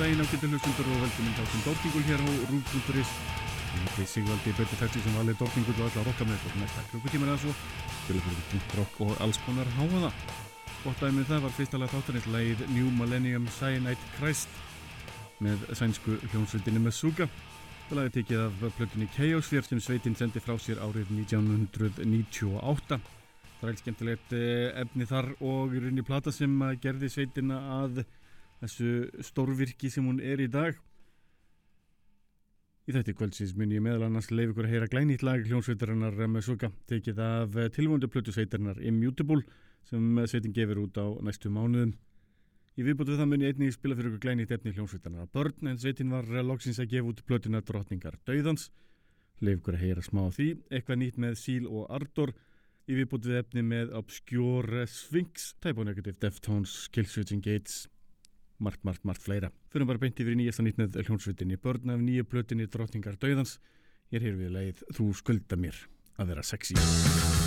Daginn ágættu hlustundur og velkominn þáttum Dórtingul hér á Rúf.is heiti Sigvaldi Bötti Fætti sem valið Dórtingul og allar rocka með og næsta klukkutímar eða svo fyrir punkt rock og alls konar háaða Gott dæmið það var fyrstalega þáttanins leið New Millennium Cyanide Christ með sænsku hljónsveitinni Messuga Það lagði tekið af plötunni Chaosphere sem sveitin sendi frá sér árið 1998 Það er skemmtilegt eh, efni þar og í rauninni plata sem gerði sveitina að þessu stórvirki sem hún er í dag. Í þetta kvöldsins mun ég meðal annars leif ykkur að heyra glænýtt lag hljónsveitarinnar með suga tekið af tilvöndu plötu sveitarinnar Immutable sem sveitin gefur út á næstu mánuðum. Í viðbútu það mun ég einnig spila fyrir ykkur glænýtt efni hljónsveitarinnar börn en sveitin var loksins að gefa út plötuna drotningar döðans. Leif ykkur að heyra smá því, eitthvað nýtt með Síl og Ardor í viðbútið efni með Obscure Sphinx, Type O Negative, Deftones, Killswitching Gates, margt, margt, margt fleira. Fyrir bara beint yfir í nýjasta nýtt með hljónsvitinni, börn af nýju plötinni Drottningar Dauðans. Ég er hér við leið Þú skulda mér að vera sexy.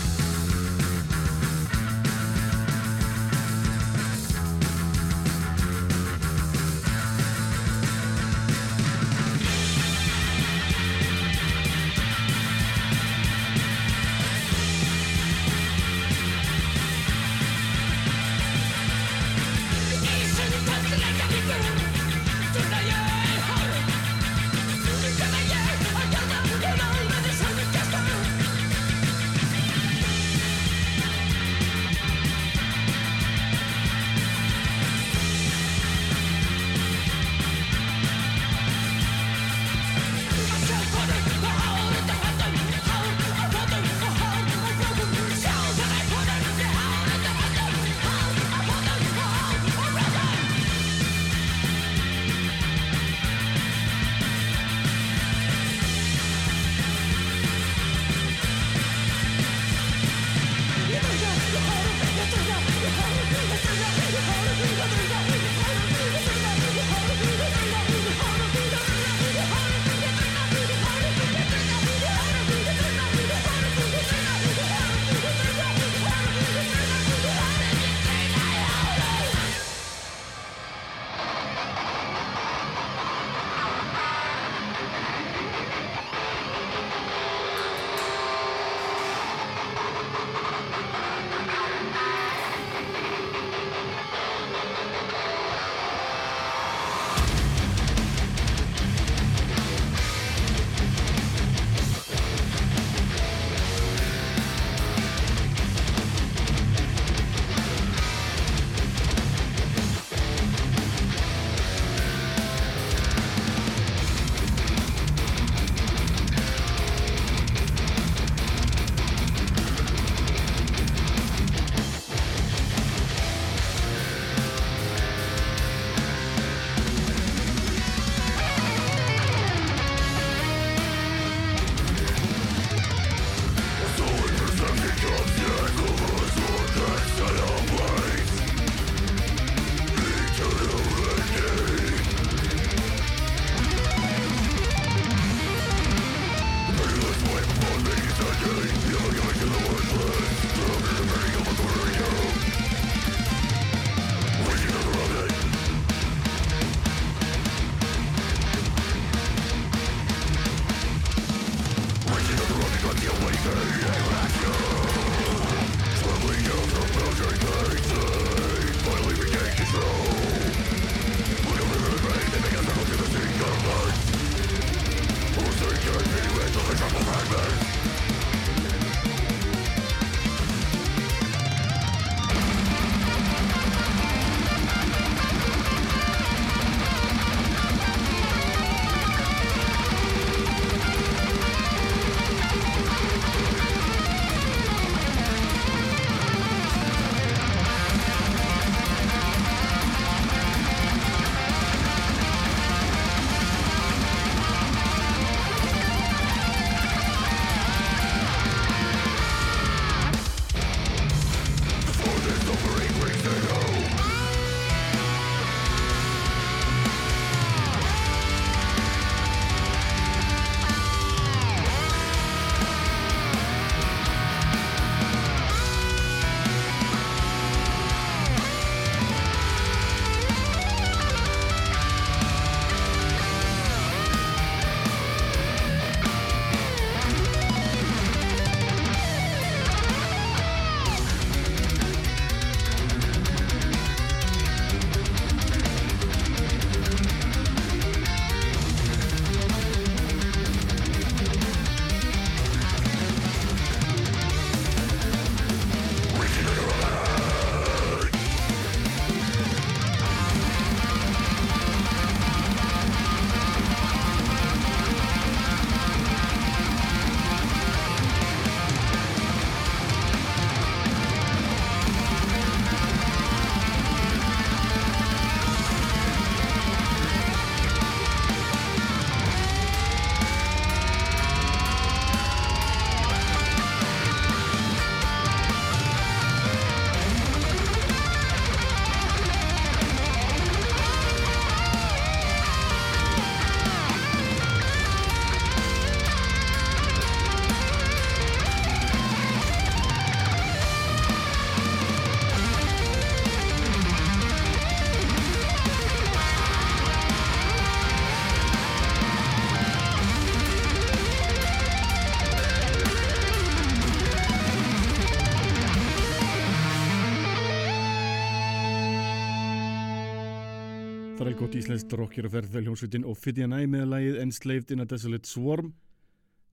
Þrælgótt íslenskt rockir og ferð hljómsveitin og Fidja Næ með lagið Enslaved in a Desolate Swarm.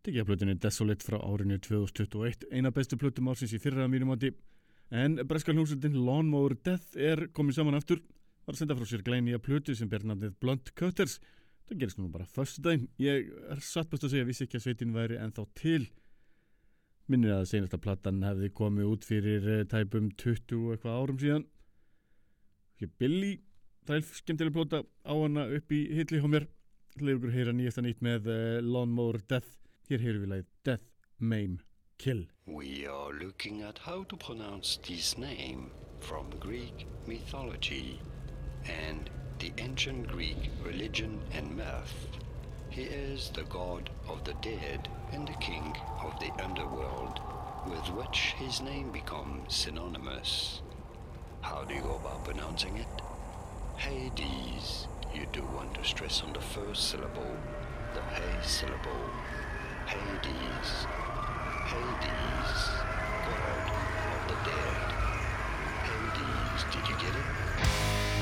Tekja plötunni Desolate frá árinu 2021 eina bestu plötum ársins í fyrra mínum átti en breska hljómsveitin Lawnmower Death er komið saman aftur. Var að senda frá sér glænýja plötu sem ber nafnið Blunt Cutters. Það gerist nú bara förstu dæn ég er satt best að segja að vissi ekki að sveitin væri ennþá til. Minnir að senasta plattan hefði komið út fyrir eh, tæpum 20 eitthvað árum síðan. Ekki Billy þræl skemmtileg á hana upp í hitli hjá mér leiður heyra nýjasta nýtt með uh, Lawnmower Death hér heyrum við Death, Kill We are looking at how to pronounce this name from Greek mythology and the ancient Greek religion and myth. He is the god of the dead and the king of the underworld, with which his name becomes synonymous. How do you go about pronouncing it? Hades. You do want to stress on the first syllable, the hey syllable. Hades. Hades. God of the dead. Hades. Did you get it?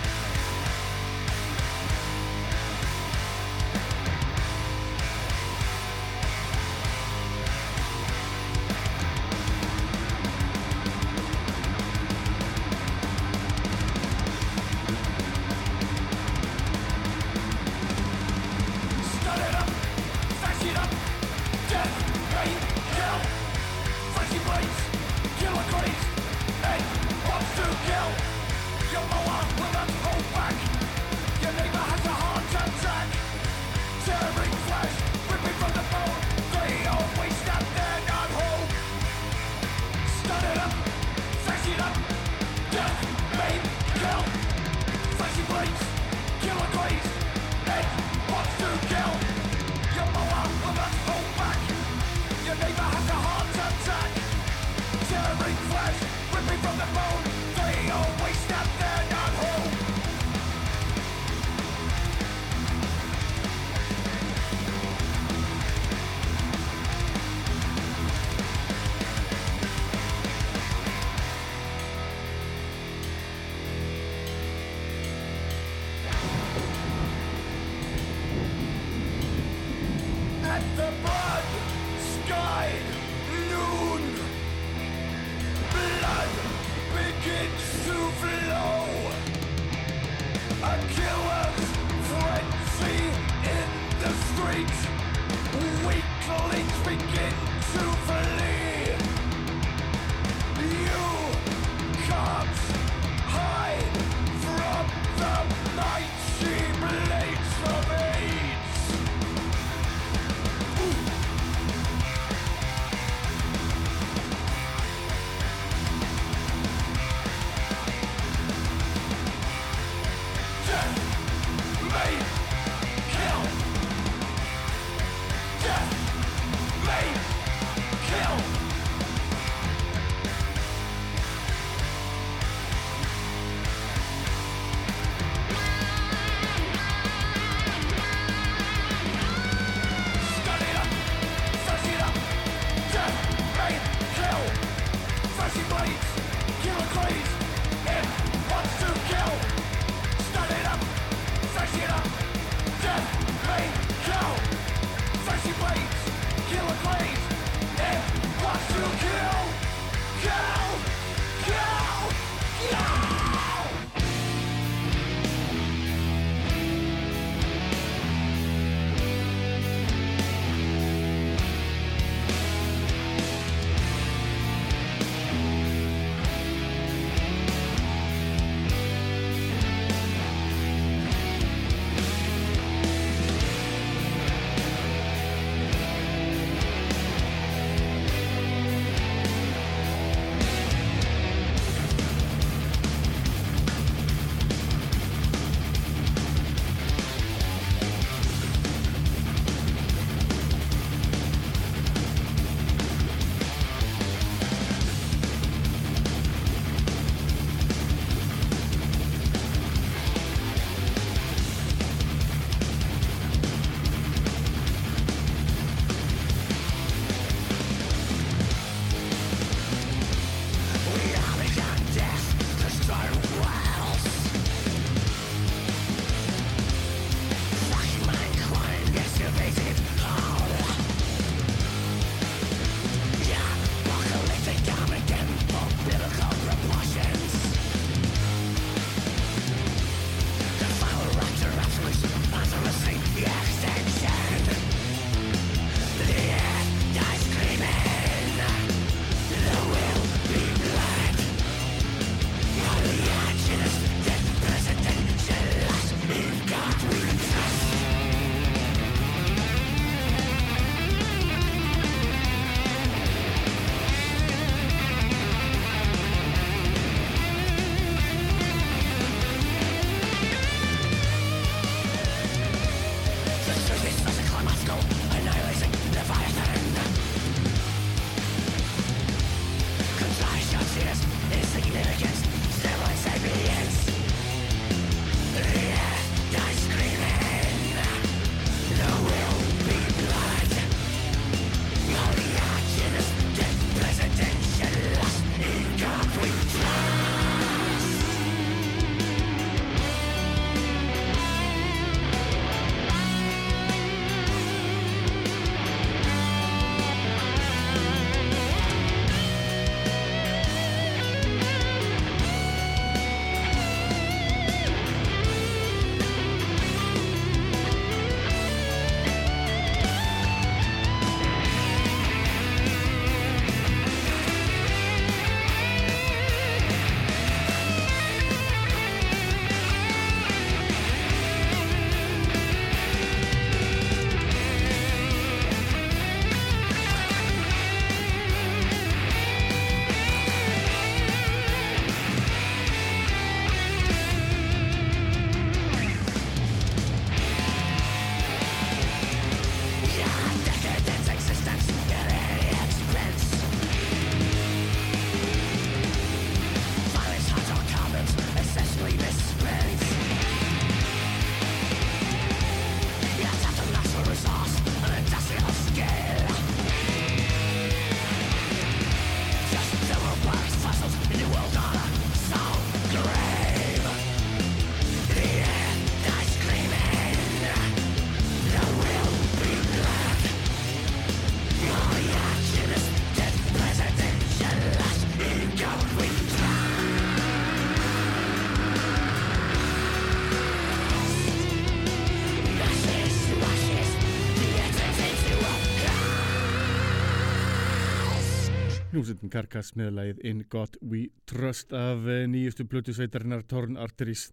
Hljómsveitin Karkas með lagið In God We Trust af eh, nýjustu plötu sveitarinnar Torn Arteries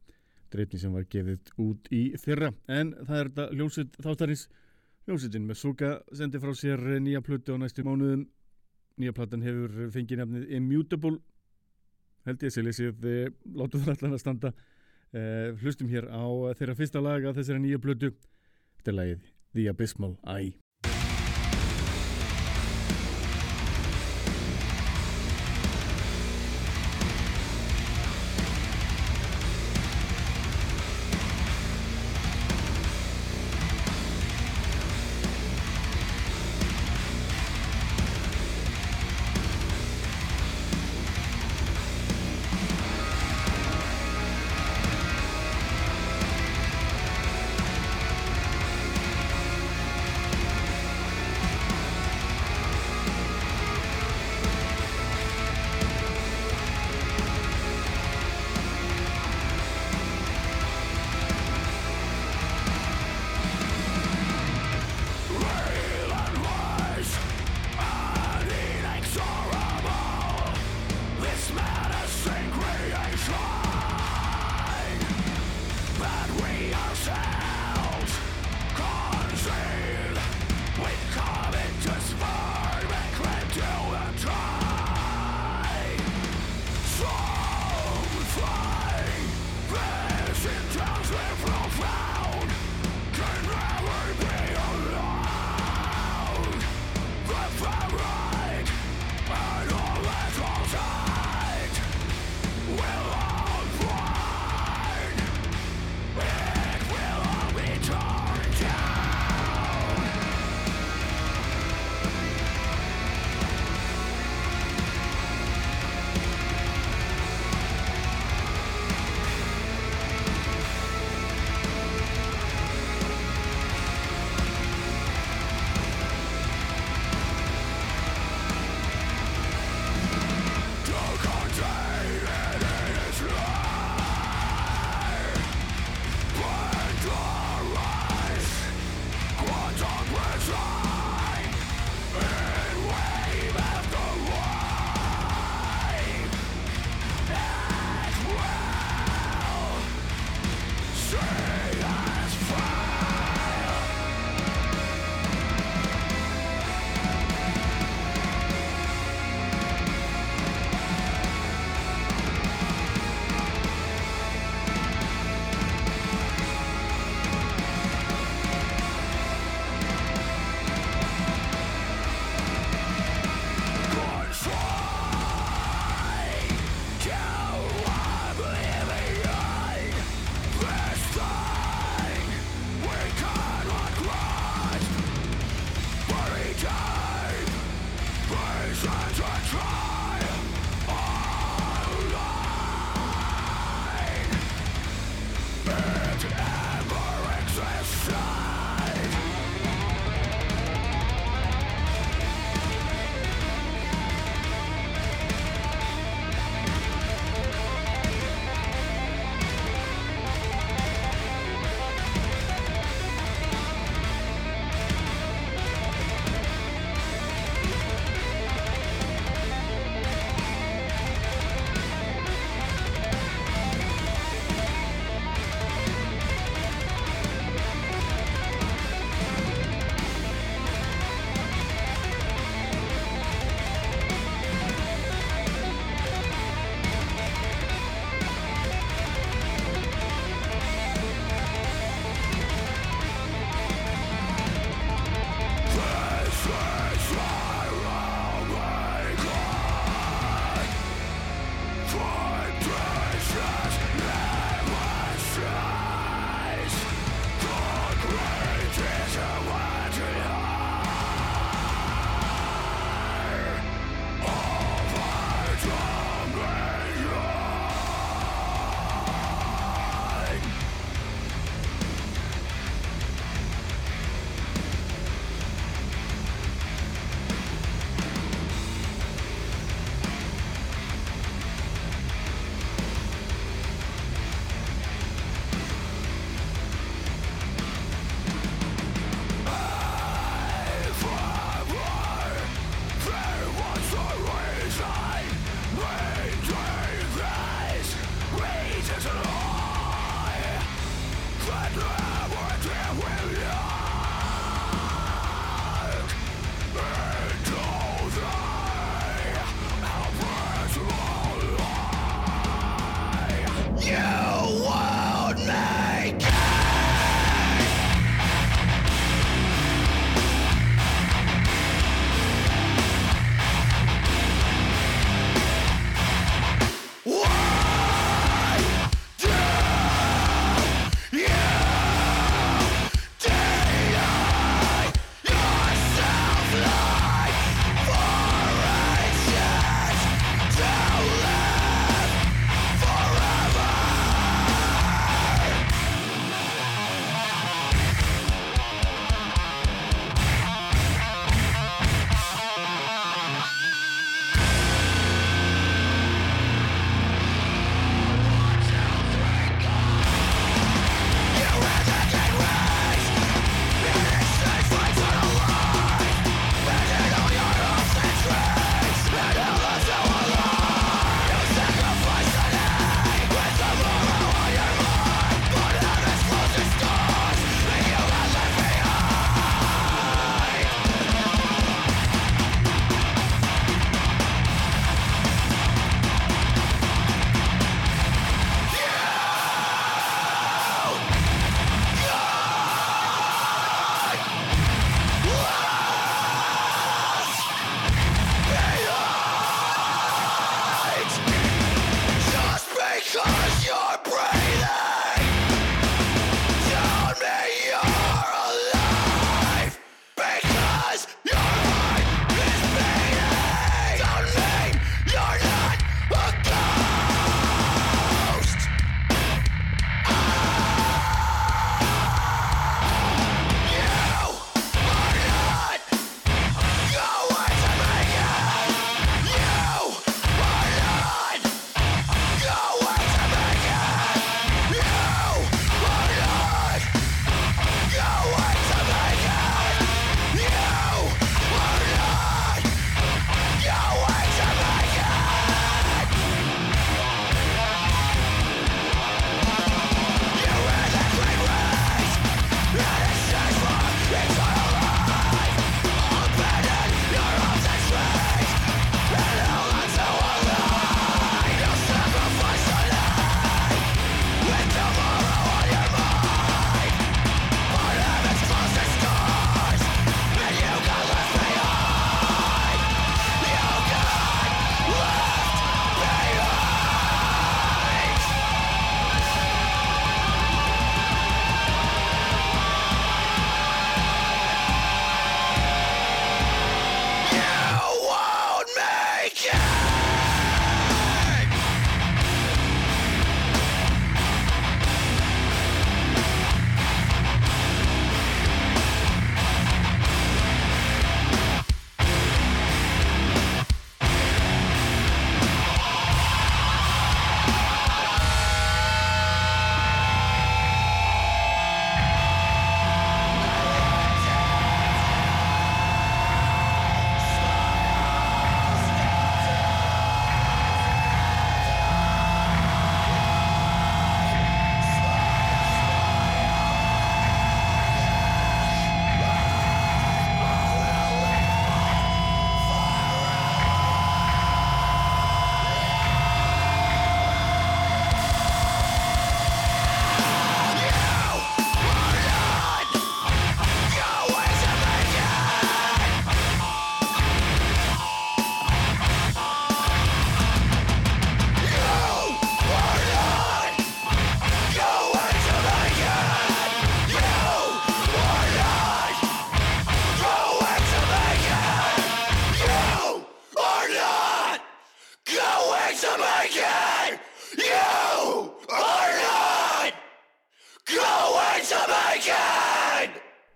dreifni sem var gefið út í fyrra. En það er þetta hljómsveit þáttarins. Hljómsveitin með Suga sendi frá sér eh, nýja plötu á næstu mánuðum. Nýja platan hefur fengið nefnið Immutable. Held ég sé lesið látu það allan að standa. Hlustum hér á þeirra fyrsta laga þessari nýja plötu. Þetta er lagið The Abysmal Eye ocean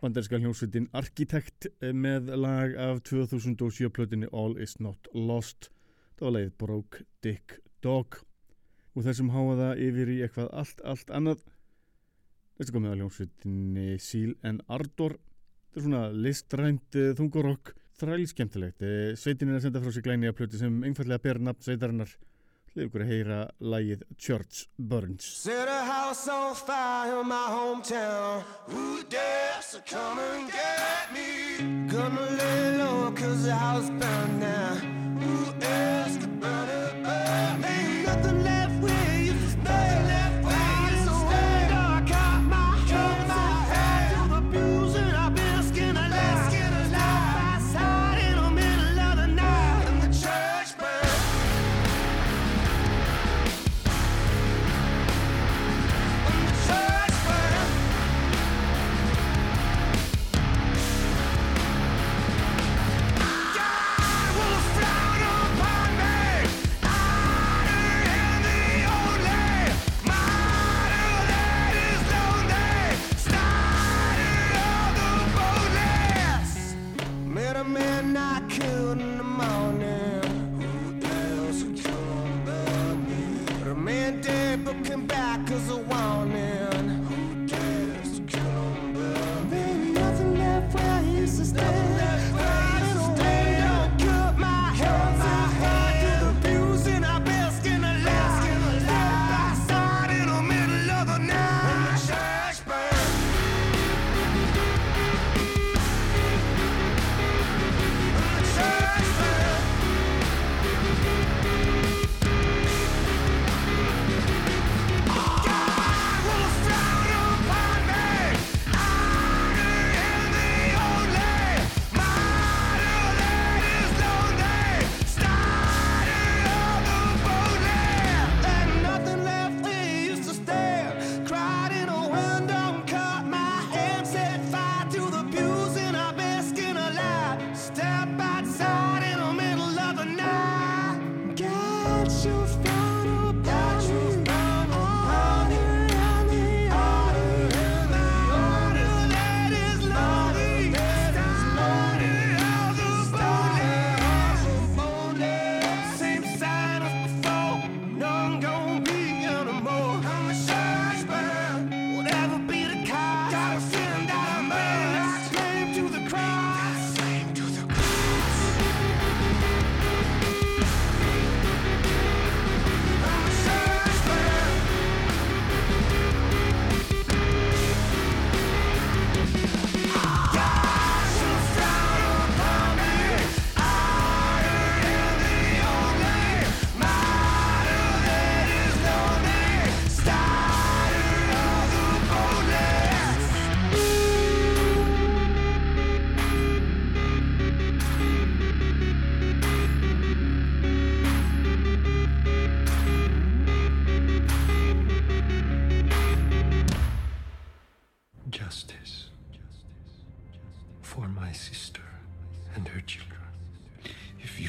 bandarinska hljómsveitin Arkitekt eh, með lag af 2007 plötinni All Is Not Lost. Þá var leið Broke Dick Dog. Og þessum háa það yfir í eitthvað allt, allt annað. Þessu komið að hljómsveitinni Seal and Ardor. Þetta er svona listrænt eh, þungurokk þræli skemmtilegt. Eh, sveitin er að senda frá sig glæni að plöti sem einfallega ber nafn sveitarinnar. Leif ykkur að heyra lægið Church Burns. Set a house on fire in my hometown. Who dares to come and get me? Gonna lay low cause the house burned now. Who dares to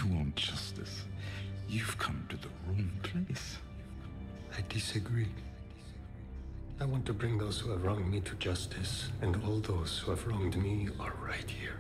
You want justice. You've come to the wrong place. I disagree. I want to bring those who have wronged me to justice, and all those who have wronged me are right here.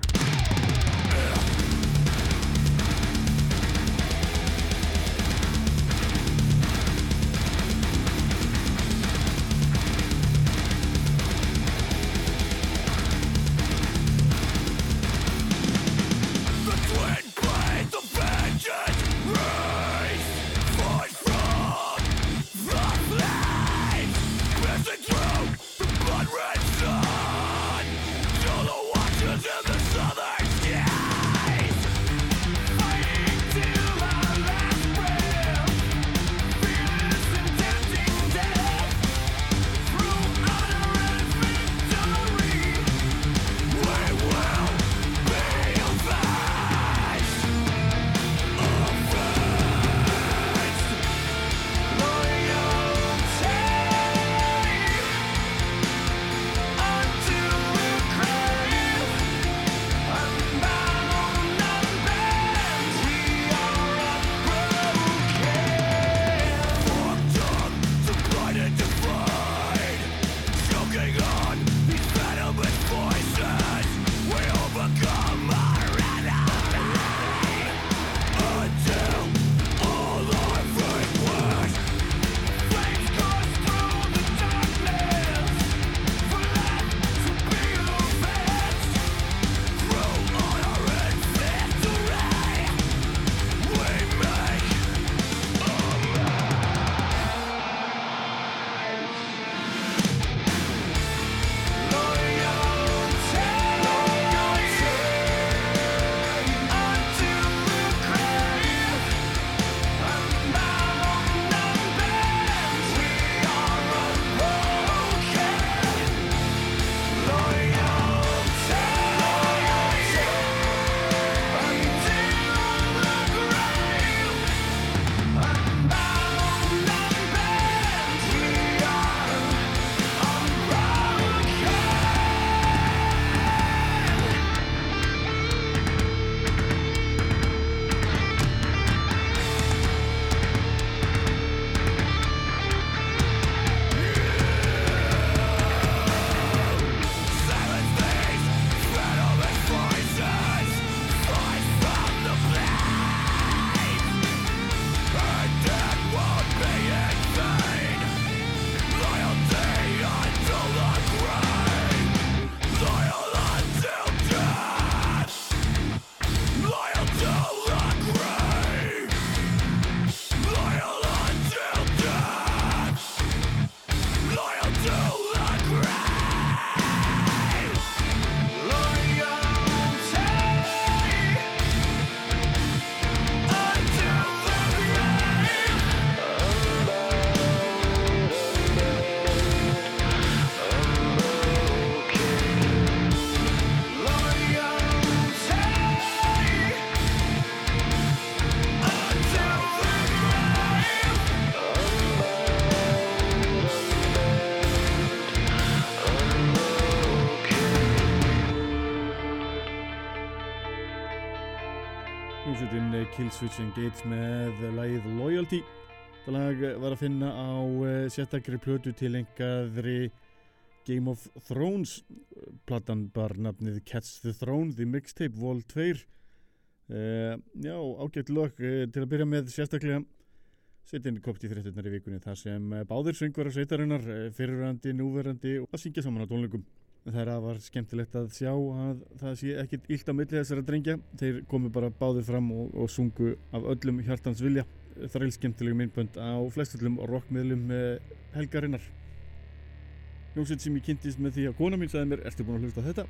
Killswitch Engage með lagið Loyalty. Það lag var að finna á uh, sérstakri plötu til engaðri Game of Thrones. Platan bar nafnið Catch the Throne, The Mixtape, Vol 2. Uh, já, ágætt lög uh, til að byrja með sérstaklega Sveitin kopti fréttunar í vikunni þar sem báðir söngvarar sveitarinnar, fyrirrandi, núverandi og að syngja saman á tónleikum. Það er að var skemmtilegt að sjá að það sé ekkit illt á milli þessara drengja. Þeir komu bara báðir fram og, og sungu af öllum hjartans vilja. Þræl skemmtilegu myndbönd á flestöllum rockmiðlum uh, helgarinnar. Hljómsveit sem ég kynntist með því að kona mín sagði mér, ertu búin að hlusta þetta?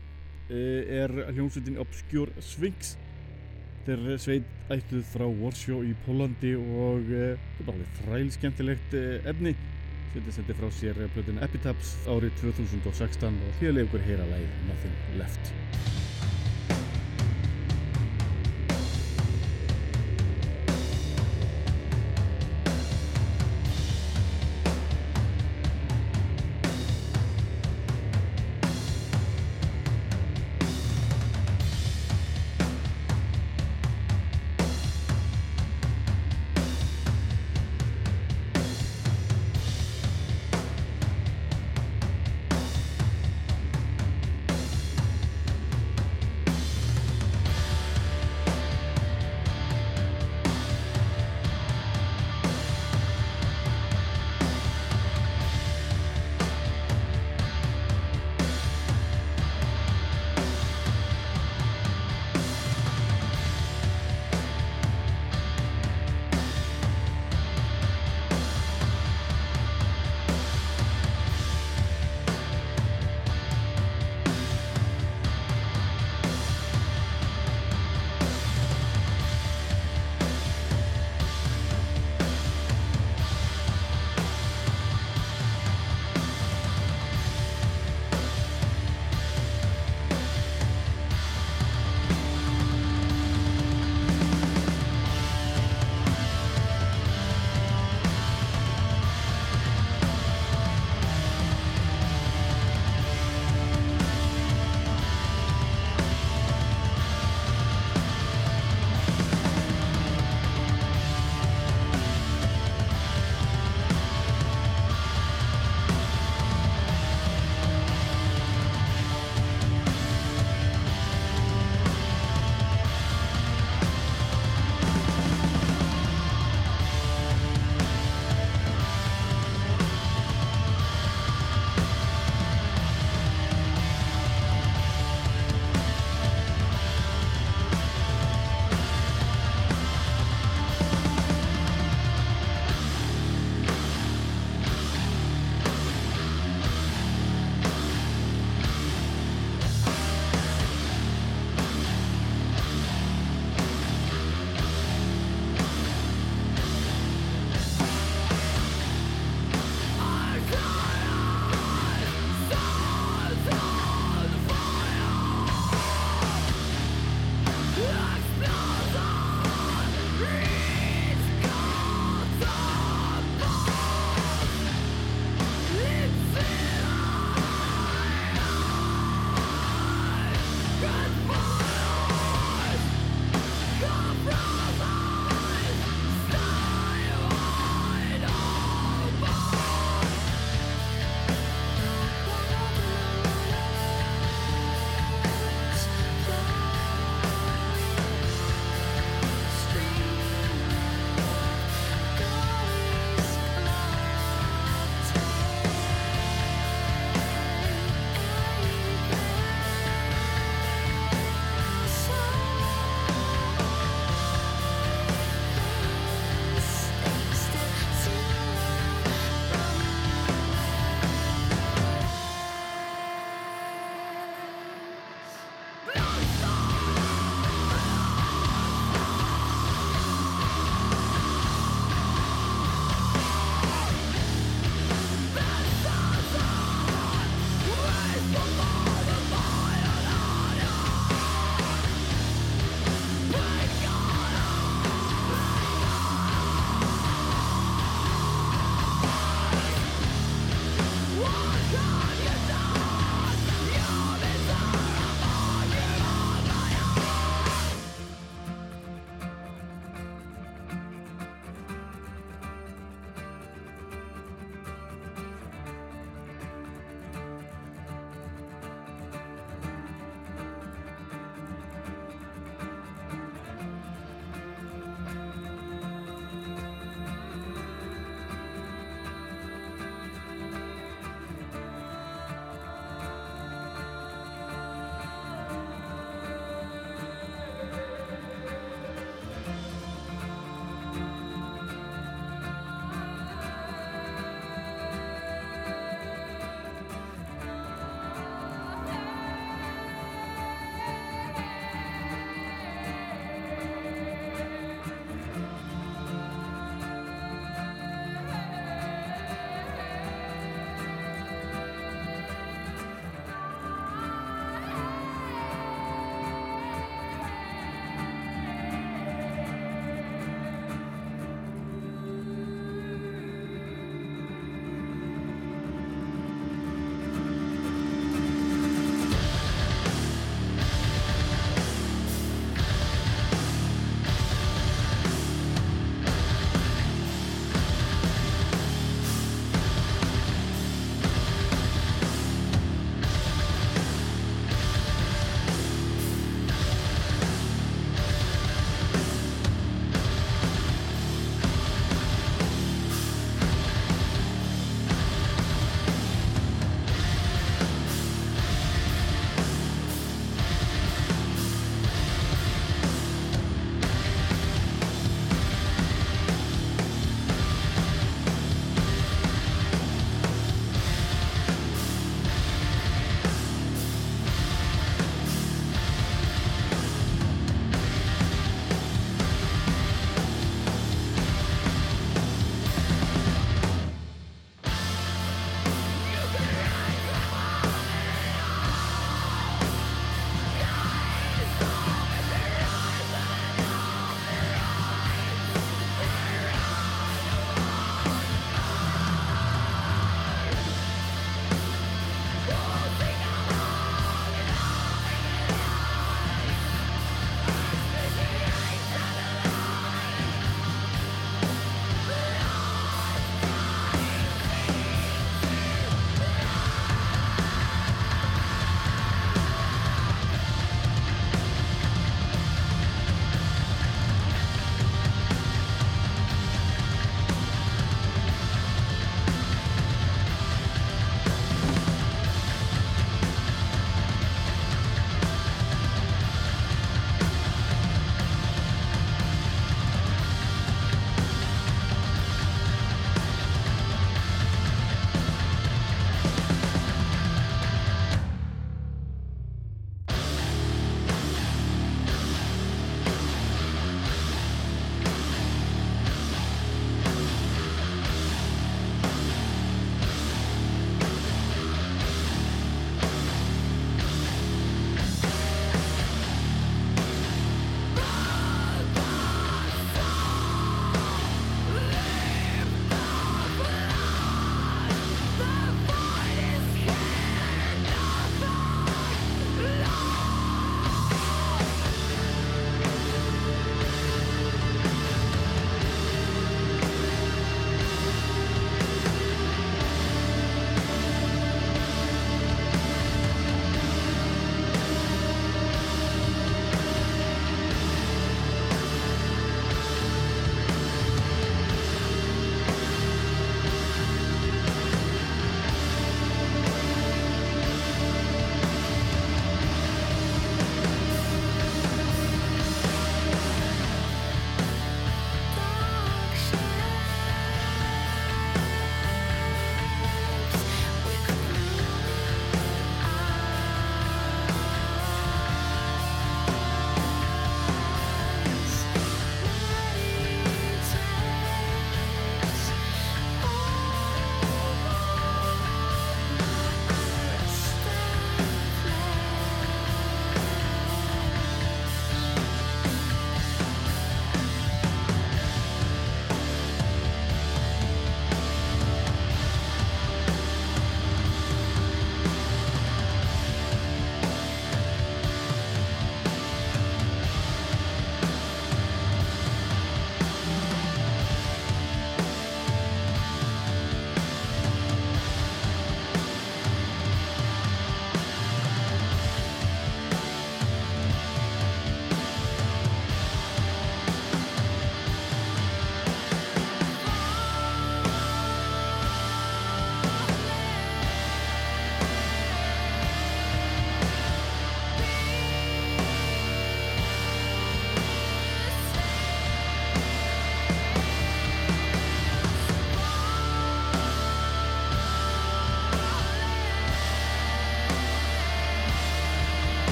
Uh, er hljómsveitin Obscure Sphinx Þetta er sveit ættuð frá Warshaw í Pólandi og uh, þetta er bara þræl skemmtilegt uh, efni. Sveitin sendi frá sér plötinu Epitaphs árið 2016 og leiða ykkur heyra lægið Nothing Left.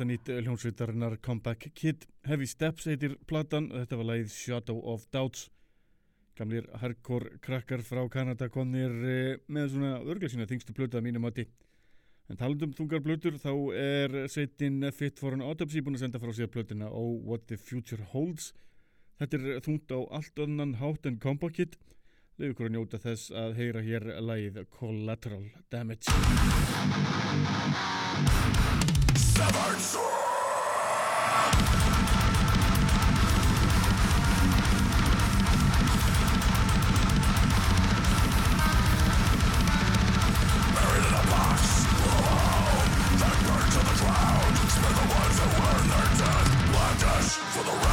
Nýjasta nýtt hljónsveitarinnar Comeback Kid Heavy Steps heitir platan. Þetta var lagið Shadow of Doubts. Gamlir hardcore krakkar frá Kanada komnir eh, með svona örglega sína þingstu plötu að mínum mati. En talandum þungar plötur þá er sveitin Fit for an Autopsy búin að senda frá sér plötuna Oh What the Future Holds. Þetta er þungt á allt annan hátt en Comeback Kid. Leiður ykkur að njóta þess að heyra hér lagið Collateral Damage Scars in the skin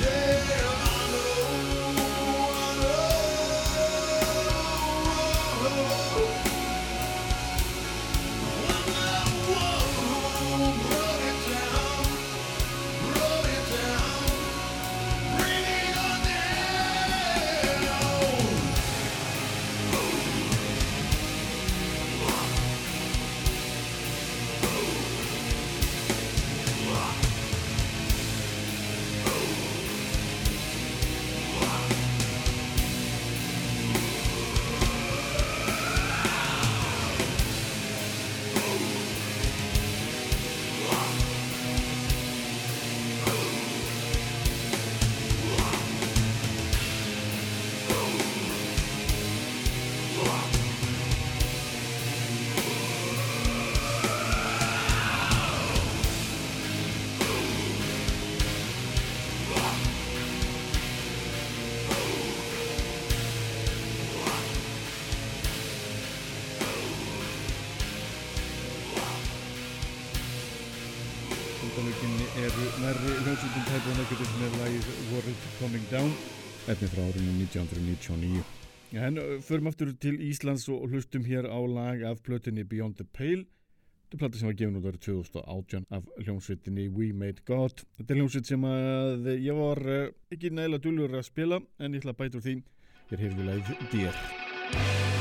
Yeah. Negative með lagið World Coming Down? Efni frá árinu 1999 en förum aftur til Íslands og hlustum hér á lag af plötinni Beyond the Pale. Þetta er plata sem var gefin út árið 2018 af hljómsveitinni We Made God. Þetta er hljómsveit sem að ég var ekki nægilega dúlur að spila en ég ætla að bæta úr því. Hér hefur við lagið Deer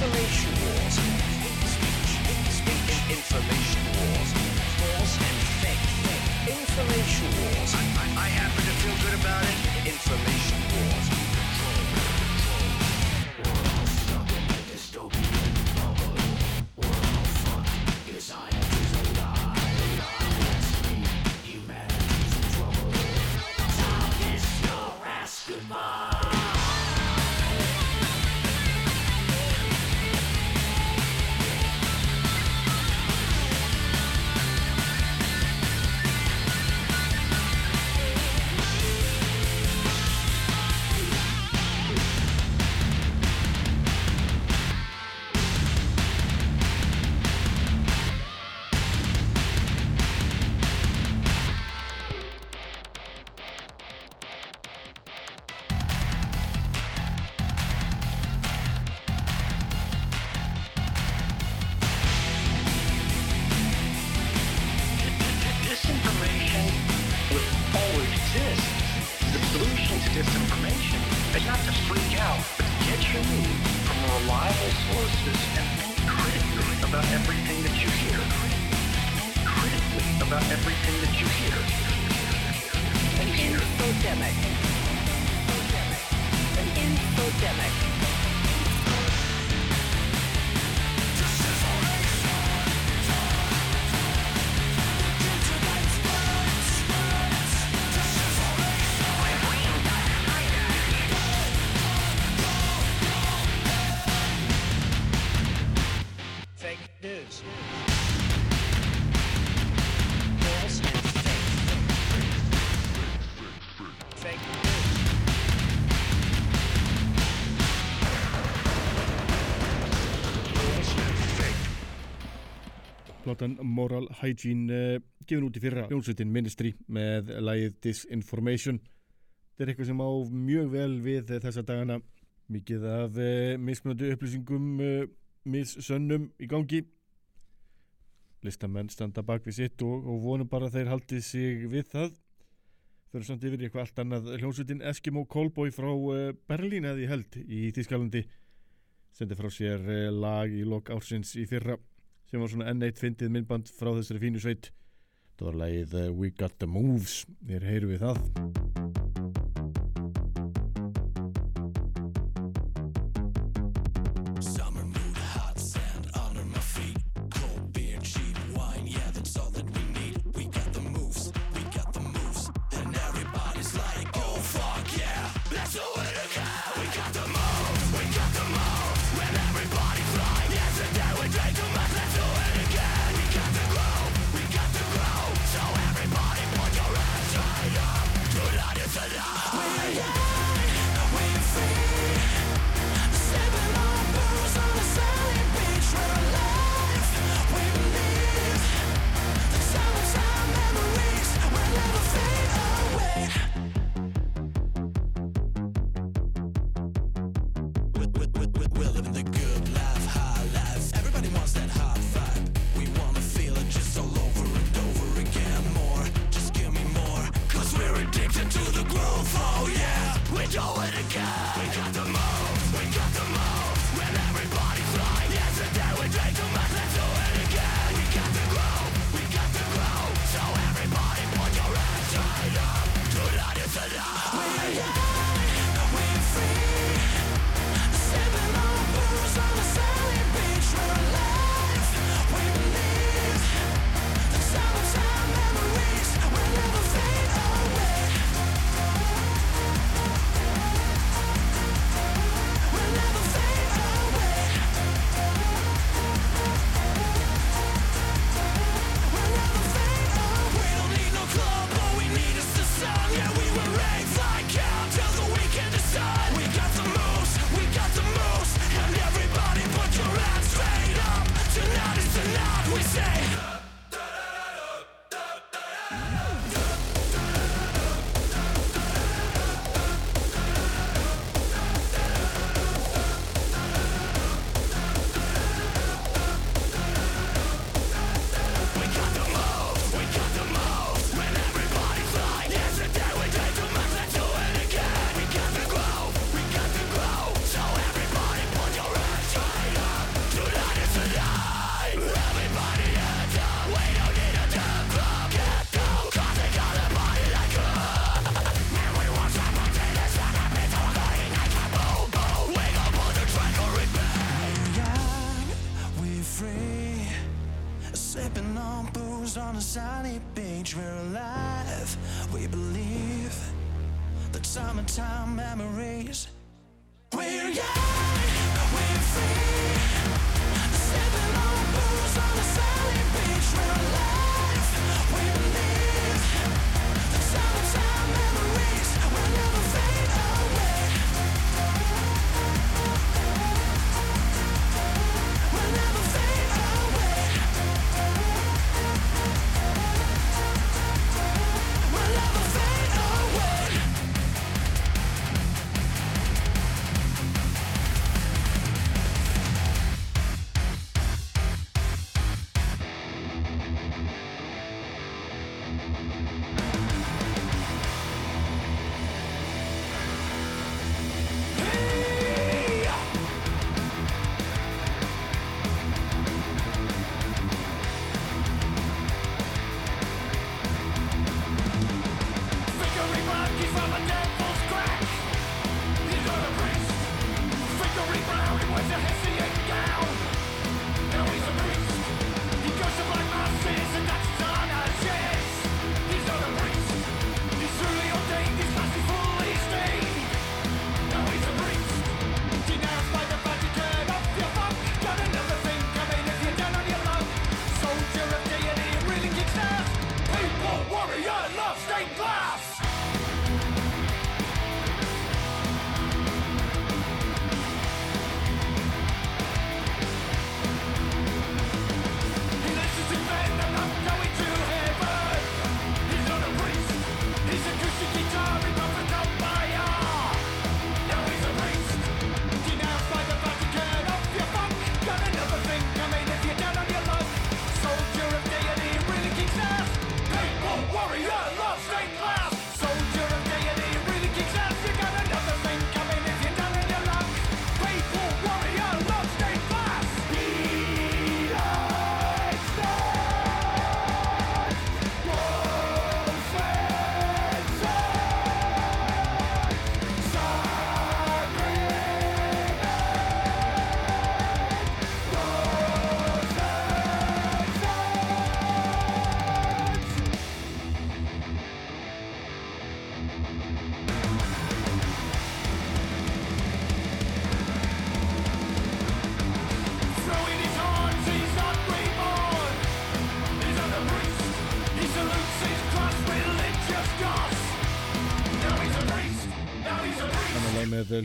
Information wars. Speech. Speech. Information wars. False and fake. Fake. Information wars. I, I, I happen to feel good about it. Moral Hygiene eh, gefin út í fyrra Jónsveitin Ministry með lægið Disinformation. Þetta er eitthvað sem á mjög vel við eh, þessa dagana. Mikið af eh, mismunandi upplýsingum missönnum í gangi. Listamenn standa bak við sitt og, og vonum bara að þeir haldi sig við það. Þau eru samt yfir eitthvað allt annað. Hljómsveitin Eskimo Callboy frá Berlín eða í held í Tískalandi sendi frá sér lag í lok ársins í fyrra sem var svona enn eitt fyndið myndband frá þessari fínu sveit. Það var leið eh, We Got The Moves, þér heyru við það.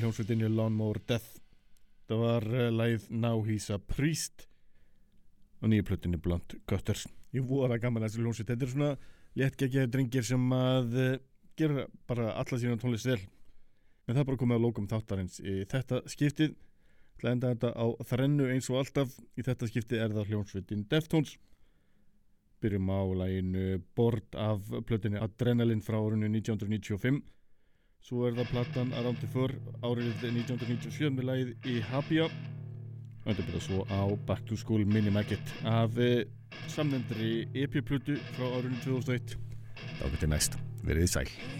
Hljómsveitinni Lawnmower Death. Það var uh, lagið Now He's a Priest og nýju plötinni Blunt Gutters Ég voru að gaman að þessi hljómsveit. Þetta er svona léttgeggjaði drengir sem að uh, gera bara alla sína tónlist vel. En það er bara komið að lókum þáttarins. Í þetta skiptið ætla að enda þetta á þrennu eins og alltaf. Í þetta skiptið er það hljómsveitin Deftones. Byrjum á laginu Board af plötinni Adrenaline frá árinu 1995 Svo er það platan Around the Fur árið 1997 með lagið í Habia og þetta byrja svo á Back to School Mini Maggot af eh, samnefndri EP-plutu frá árinu 2001 Þá getur næst, verið þið sæl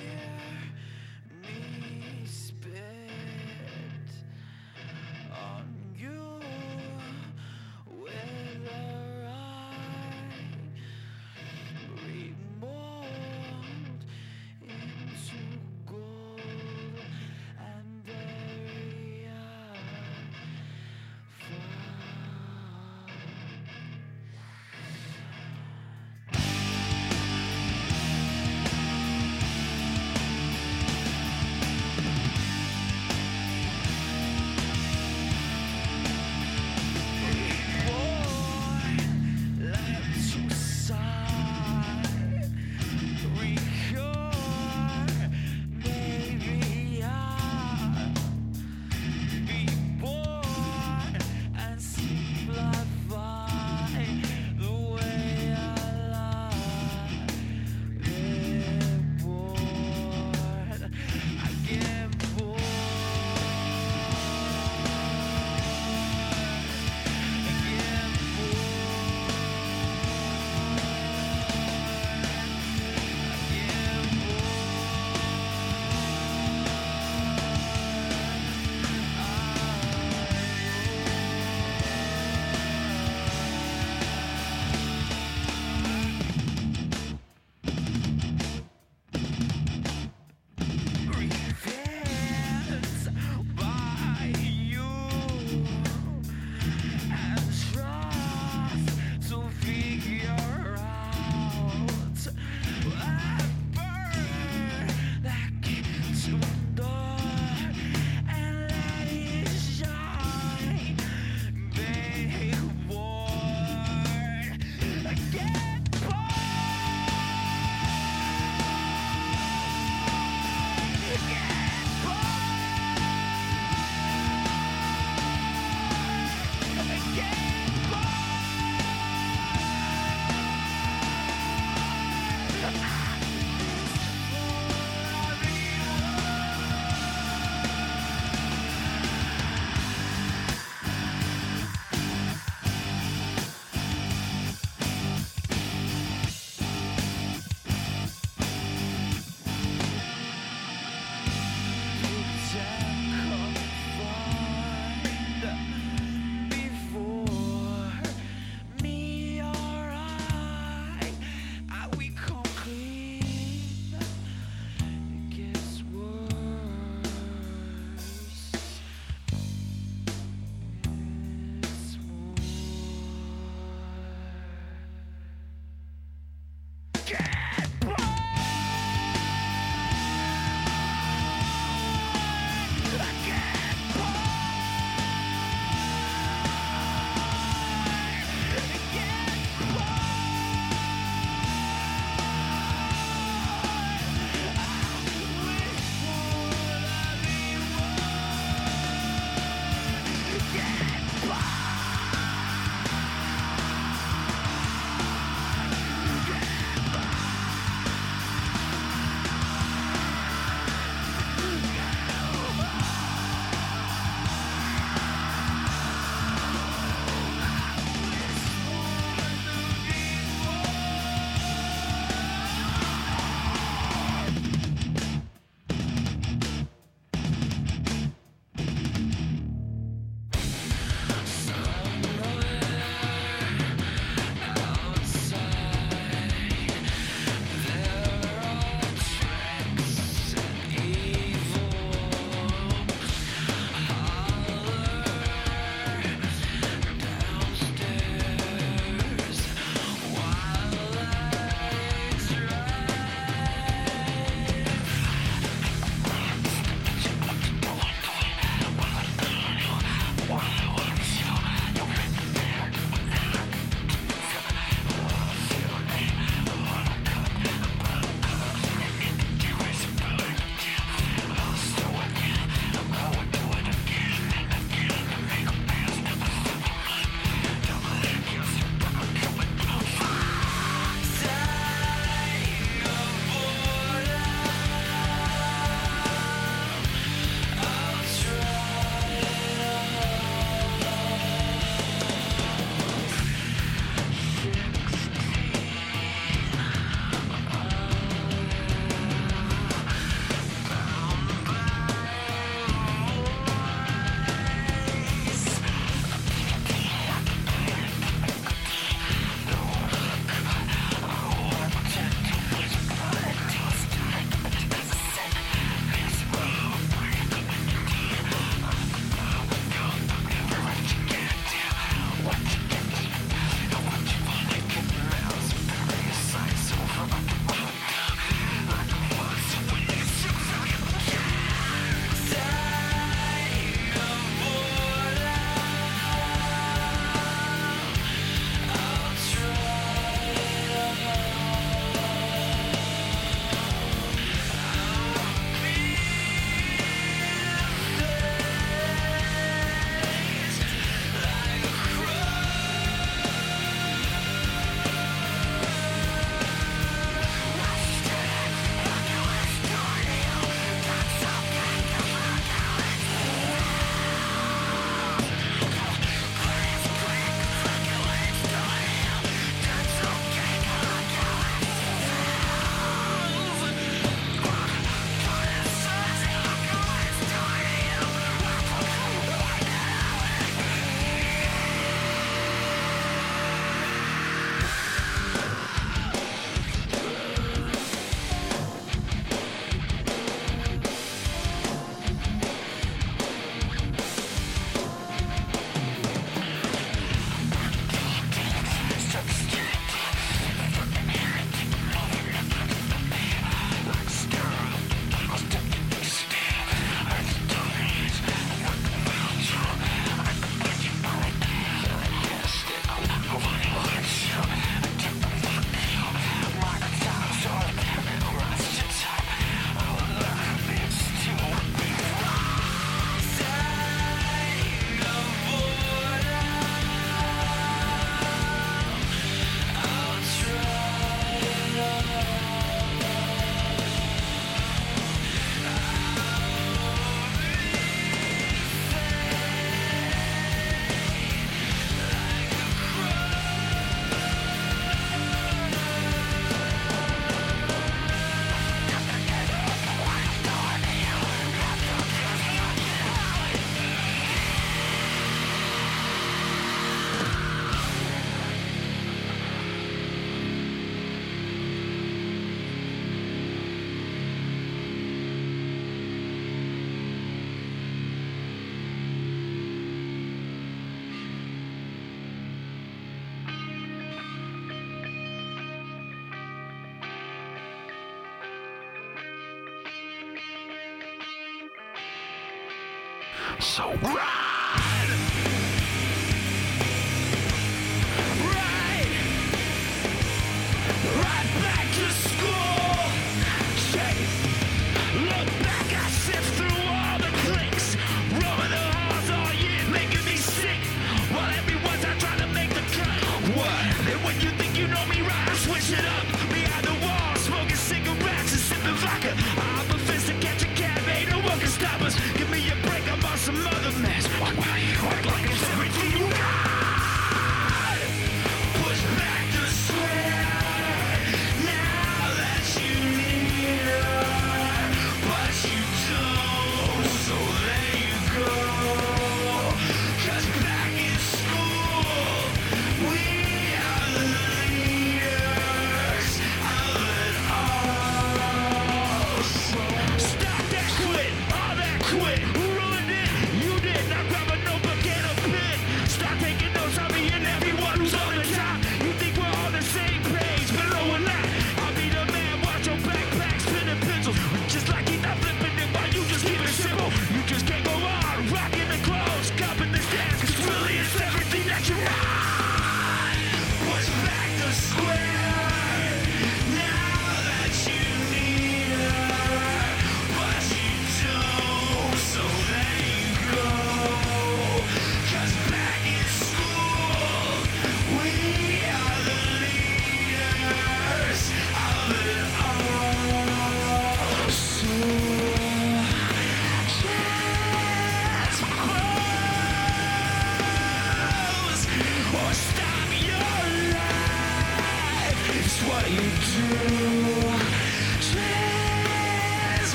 so great.